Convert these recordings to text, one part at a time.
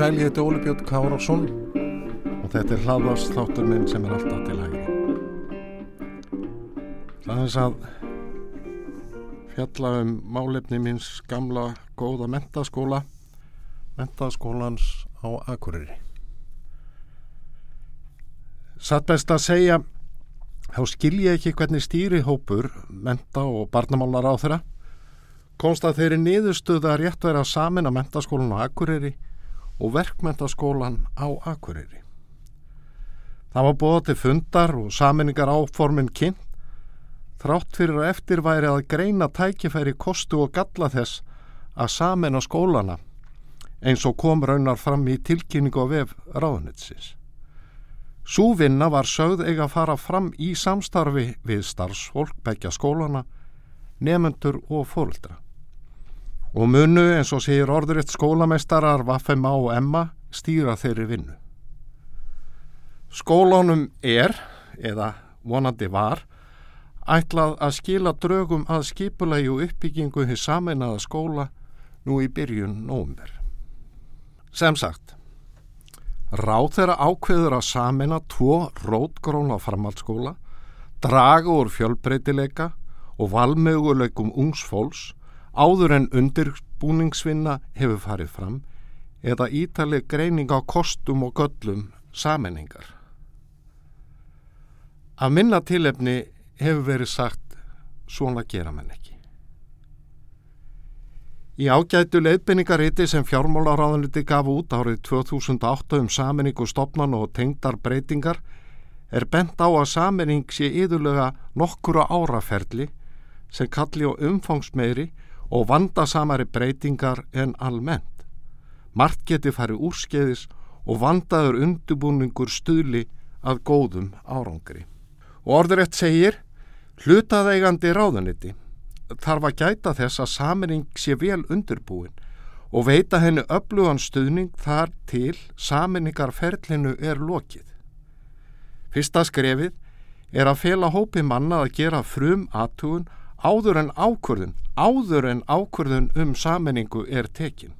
Sæli, þetta er Óli Björn Kárásson og þetta er hlaðvast þáttur minn sem er alltaf til hægri. Það er þess að fjalla um málefni minns gamla góða mentaskóla, mentaskólans á Akureyri. Satt best að segja, þá skil ég ekki hvernig stýrihópur, menta og barnamálar á þeirra, komst að þeirri niðurstuða rétt verið að samin að mentaskólan á Akureyri og verkmentaskólan á Akureyri. Það var búið til fundar og saminningar áformin kynnt, þrátt fyrir að eftir væri að greina tækifæri kostu og galla þess að samina skólana eins og kom raunar fram í tilkynningu á vef ráðnitsins. Súvinna var sögð eiga að fara fram í samstarfi við starfsfólk begja skólana, nefnendur og fóröldra. Og munu eins og segir orðuritt skólameistarar Vaffema og Emma stýra þeirri vinnu. Skólánum er, eða vonandi var, ætlað að skila draugum að skipulagi og uppbyggingu hins sameinaða skóla nú í byrjun nómver. Sem sagt, ráð þeirra ákveður að sameina tvo rótgróna framhaldsskóla, draga úr fjölbreytileika og valmöguleikum ungsfólks áður en undirbúningsvinna hefur farið fram eða ítaleg greining á kostum og göllum sammenningar. Af minna tilefni hefur verið sagt svona gera mann ekki. Í ágætu leiðbynningariti sem fjármálaráðanliti gaf út árið 2008 um saminningu stopnan og tengdar breytingar er bent á að saminning sé yðurlega nokkura áraferli sem kalli á umfangsmeiri og vandasamari breytingar en almennt. Mart geti farið úrskeiðis og vandaður undubúningur stuðli að góðum árangri. Og orðurétt segir, hlutaðeigandi ráðuniti þarf að gæta þess að saminning sé vel undirbúin og veita henni öflugan stuðning þar til saminningarferlinu er lokið. Fyrsta skrefið er að fela hópi manna að gera frum aðtugun áður en ákvörðun, áður en ákvörðun um saminningu er tekin.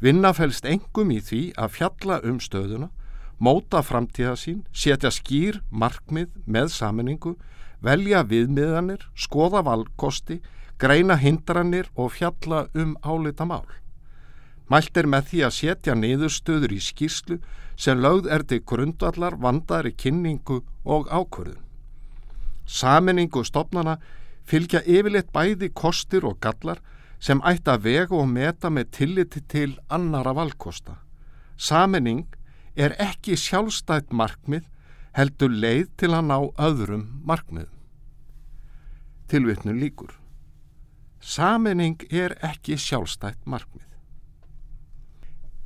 Vinna fælst engum í því að fjalla um stöðuna móta framtíða sín, setja skýr markmið með saminningu, velja viðmiðanir, skoða valkosti, greina hindranir og fjalla um álita mál. Mælt er með því að setja niðurstöður í skýrslu sem lögð er til grundallar vandari kynningu og ákvörðun. Saminningu stopnana fylgja yfirleitt bæði kostir og gallar sem ætti að vega og meta með tilliti til annara valkosta. Saminning er ekki sjálfstætt markmið heldur leið til að ná öðrum markmið. Tilvittnu líkur. Saminning er ekki sjálfstætt markmið.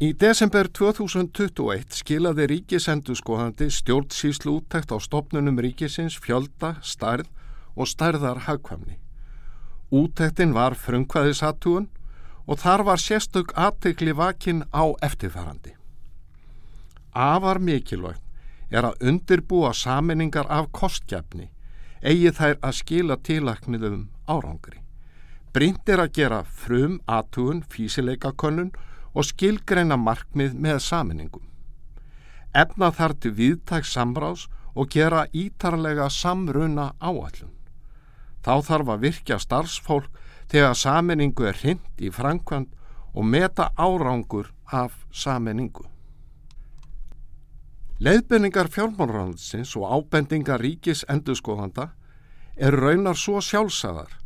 Í desember 2021 skilaði ríkisendurskoðandi stjórnsýslu úttækt á stopnunum ríkisins fjölda, stærð og stærðar hagkvæmni. Úttæktin var frumkvæðisatúun og þar var sérstök aðtegli vakin á eftirfærandi. Afar mikilvægt er að undirbúa saminningar af kostgjafni, eigi þær að skila tilakniðum árangri. Brynd er að gera frum, aðtugun, físileikakönnun og skilgreina markmið með saminningum. Efna þar til viðtæks samráðs og gera ítarlega samruna áallun. Þá þarf að virkja starfsfólk þegar saminningu er hrind í framkvæmt og meta árangur af saminningu. Leðbenningar fjármálráðsins og ábendingar ríkis endurskoðanda er raunar svo sjálfsagðar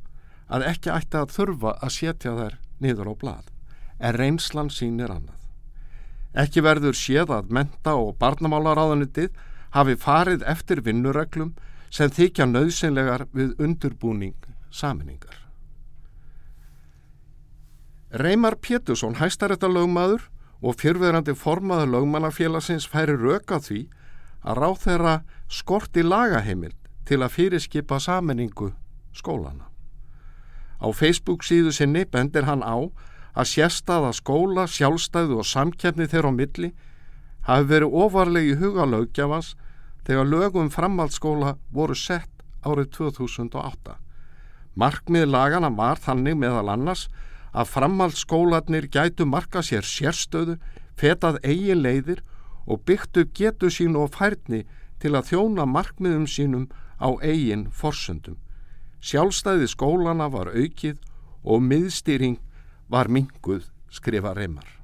að ekki ætti að þurfa að setja þær niður á blad, en reynslan sínir annað. Ekki verður séð að menta og barnamálaráðanitið hafi farið eftir vinnureglum sem þykja nöðsynlegar við undurbúning saminningar. Reymar Pétursson, hæstaréttalögmaður og fyrverandi formaður lögmannafélagsins færi röka því að ráð þeirra skorti lagaheimild til að fyrirskipa saminningu skólana. Á Facebook síðu sinni bendir hann á að sérstaða skóla, sjálfstæðu og samkjæfni þeirra á milli hafi verið ofarlegi huga lögjafans þegar lögum framhaldsskóla voru sett árið 2008. Markmið lagana var þannig meðal annars að framhaldsskólanir gætu marka sér sérstöðu fetað eigin leiðir og byggt upp getu sín og færni til að þjóna markmiðum sínum á eigin forsöndum. Sjálfstæði skólana var aukið og miðstýring var minguð, skrifa Reymar.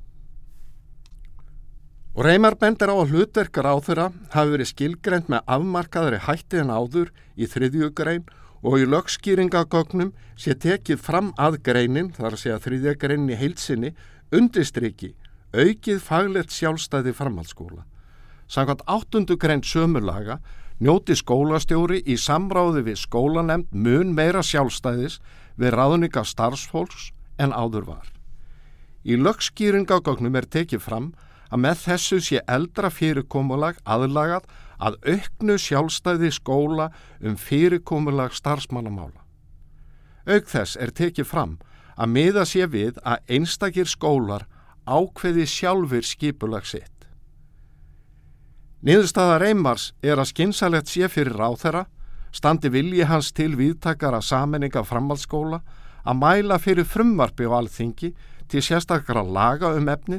Og Reymar bendir á að hlutverkar á þeirra hafi verið skilgrend með afmarkaðri hætti en áður í þriðjugrein og í lögskýringagögnum sé tekið fram að greinin, þar að segja þriðjagreinin í heilsinni, undistriki aukið faglegt sjálfstæði framhaldsskóla. Samkvæmt áttundu grein sömulaga njóti skólastjóri í samráði við skólanemnd mun meira sjálfstæðis við ráðninga starfsfólks en áður var. Í lögskýringagögnum er tekið fram að með þessu sé eldra fyrirkomulag aðlagað að auknu sjálfstæði skóla um fyrirkomulag starfsmannamála. Auk þess er tekið fram að miða sé við að einstakir skólar ákveði sjálfur skipulag sitt. Niðurstaða Reymars er að skinsalegt sé fyrir ráþera, standi vilji hans til viðtakara saminninga framhaldsskóla að mæla fyrir frumvarfi á alþingi til sérstakara laga um efni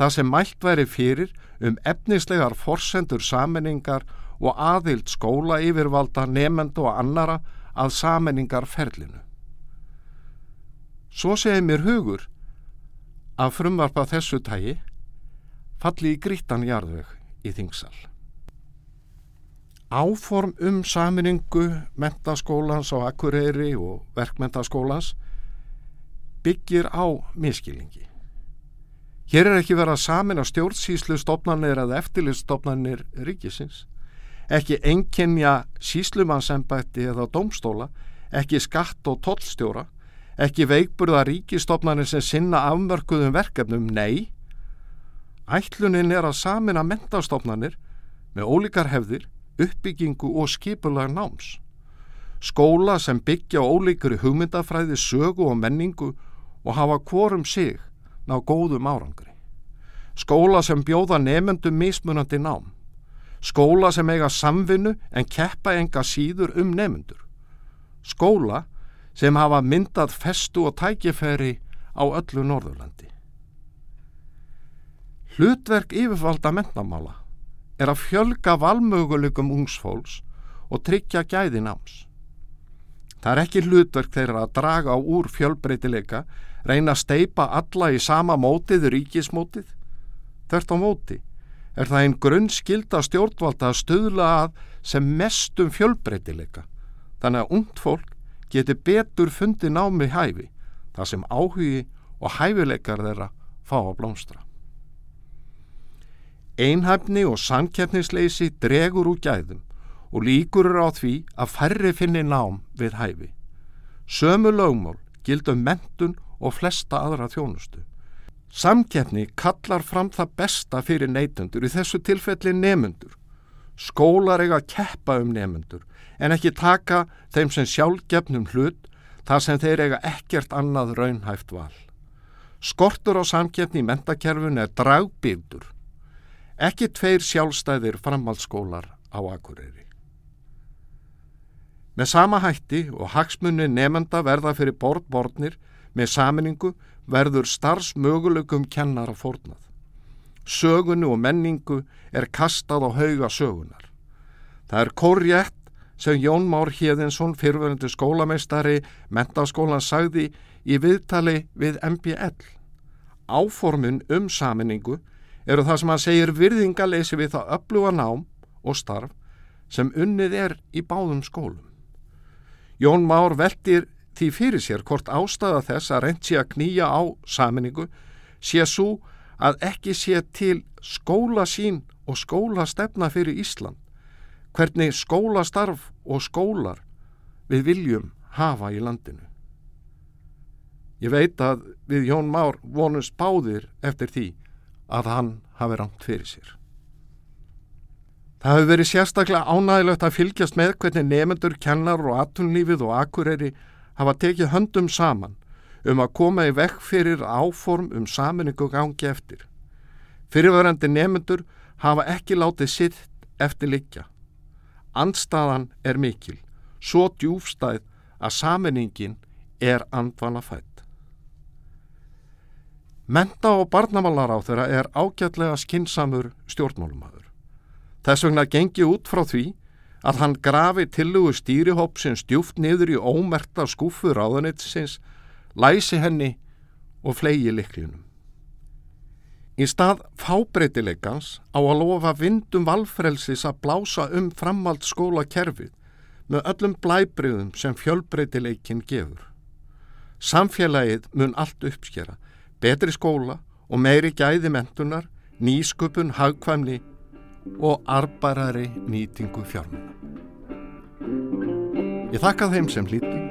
það sem mælt væri fyrir um efnislegar forsendur saminningar og aðild skóla yfirvalda nefnendu og annara að saminningar ferlinu. Svo segir mér hugur að frumvarpa þessu tægi falli í grítan jarðveg í þingsal. Áform um saminningu mentaskólans á Akureyri og verkmentaskólans byggir á miskilningi. Hér er ekki verið að samina stjórnsýslu stopnarnir eða eftirliststopnarnir ríkisins, ekki enkenja síslumannsembætti eða domstóla, ekki skatt og tollstjóra, ekki veikburða ríkistopnarnir sem sinna afmörkuðum verkefnum, nei, Ætlunin er að samina mentastofnanir með ólíkar hefðir, uppbyggingu og skipulag náms. Skóla sem byggja ólíkari hugmyndafræði, sögu og menningu og hafa kvorum sig ná góðum árangri. Skóla sem bjóða nefnendum mismunandi nám. Skóla sem eiga samvinnu en keppa enga síður um nefnendur. Skóla sem hafa myndað festu og tækifæri á öllu Norðurlandi. Hlutverk yfirvalda mennamála er að fjölga valmöguleikum ungsfólks og tryggja gæði náms. Það er ekki hlutverk þeirra að draga á úr fjölbreytileika, reyna að steipa alla í sama mótið ríkismótið. Þert á móti er það einn grunn skilda stjórnvalda að stöðla að sem mestum fjölbreytileika, þannig að ungt fólk geti betur fundi námi hæfi, þar sem áhugi og hæfileikar þeirra fá að blómstra. Einhæfni og samkeppnisleysi dregur úr gæðum og líkur eru á því að færri finni nám við hæfi. Sömu lögmál gildum mentun og flesta aðra þjónustu. Samkeppni kallar fram það besta fyrir neytundur, í þessu tilfelli nefnundur. Skólar eiga að keppa um nefnundur en ekki taka þeim sem sjálfgefnum hlut þar sem þeir eiga ekkert annað raunhæft val. Skortur á samkeppni í mentakerfun er dragbyrdur ekki tveir sjálfstæðir framhaldsskólar á Akureyri. Með sama hætti og hagsmunni nefnda verða fyrir borðborðnir með saminningu verður starfsmöguleikum kennara fórnað. Sögunu og menningu er kastað á hauga sögunar. Það er kórjætt sem Jón Már Hjeðinsson, fyrverðandi skólameistari, mentaskólan sagði í viðtali við MBL. Áformun um saminningu eru það sem hann segir virðingaleysi við það öfluga nám og starf sem unnið er í báðum skólum. Jón Már veldir því fyrir sér hvort ástæða þess að reynd sé að knýja á saminningu sé svo að ekki sé til skóla sín og skólastefna fyrir Ísland, hvernig skólastarf og skólar við viljum hafa í landinu. Ég veit að við Jón Már vonust báðir eftir því að hann hafi rámt fyrir sér. Það hefur verið sérstaklega ánægilegt að fylgjast með hvernig nefnendur, kennar og atunlífið og akureyri hafa tekið höndum saman um að koma í vekk fyrir áform um saminningu gangi eftir. Fyrirverandi nefnendur hafa ekki látið sitt eftir likja. Andstaðan er mikil, svo djúfstæð að saminningin er andvana fætt. Menta og barnamálar á þeirra er ágætlega skinsamur stjórnmálumadur. Þess vegna gengi út frá því að hann grafi tillugu stýrihópsins djúft niður í ómerta skúfu ráðanetsins, læsi henni og flegi liklinum. Í stað fábreytileikans á að lofa vindum valfrelsis að blása um framhald skóla kerfið með öllum blæbriðum sem fjölbreytileikin gefur. Samfélagið mun allt uppskjera, betri skóla og meiri gæði mentunar, nýsköpun, hagkvæmni og arbarari nýtingu fjármuna. Ég þakka þeim sem hlýttu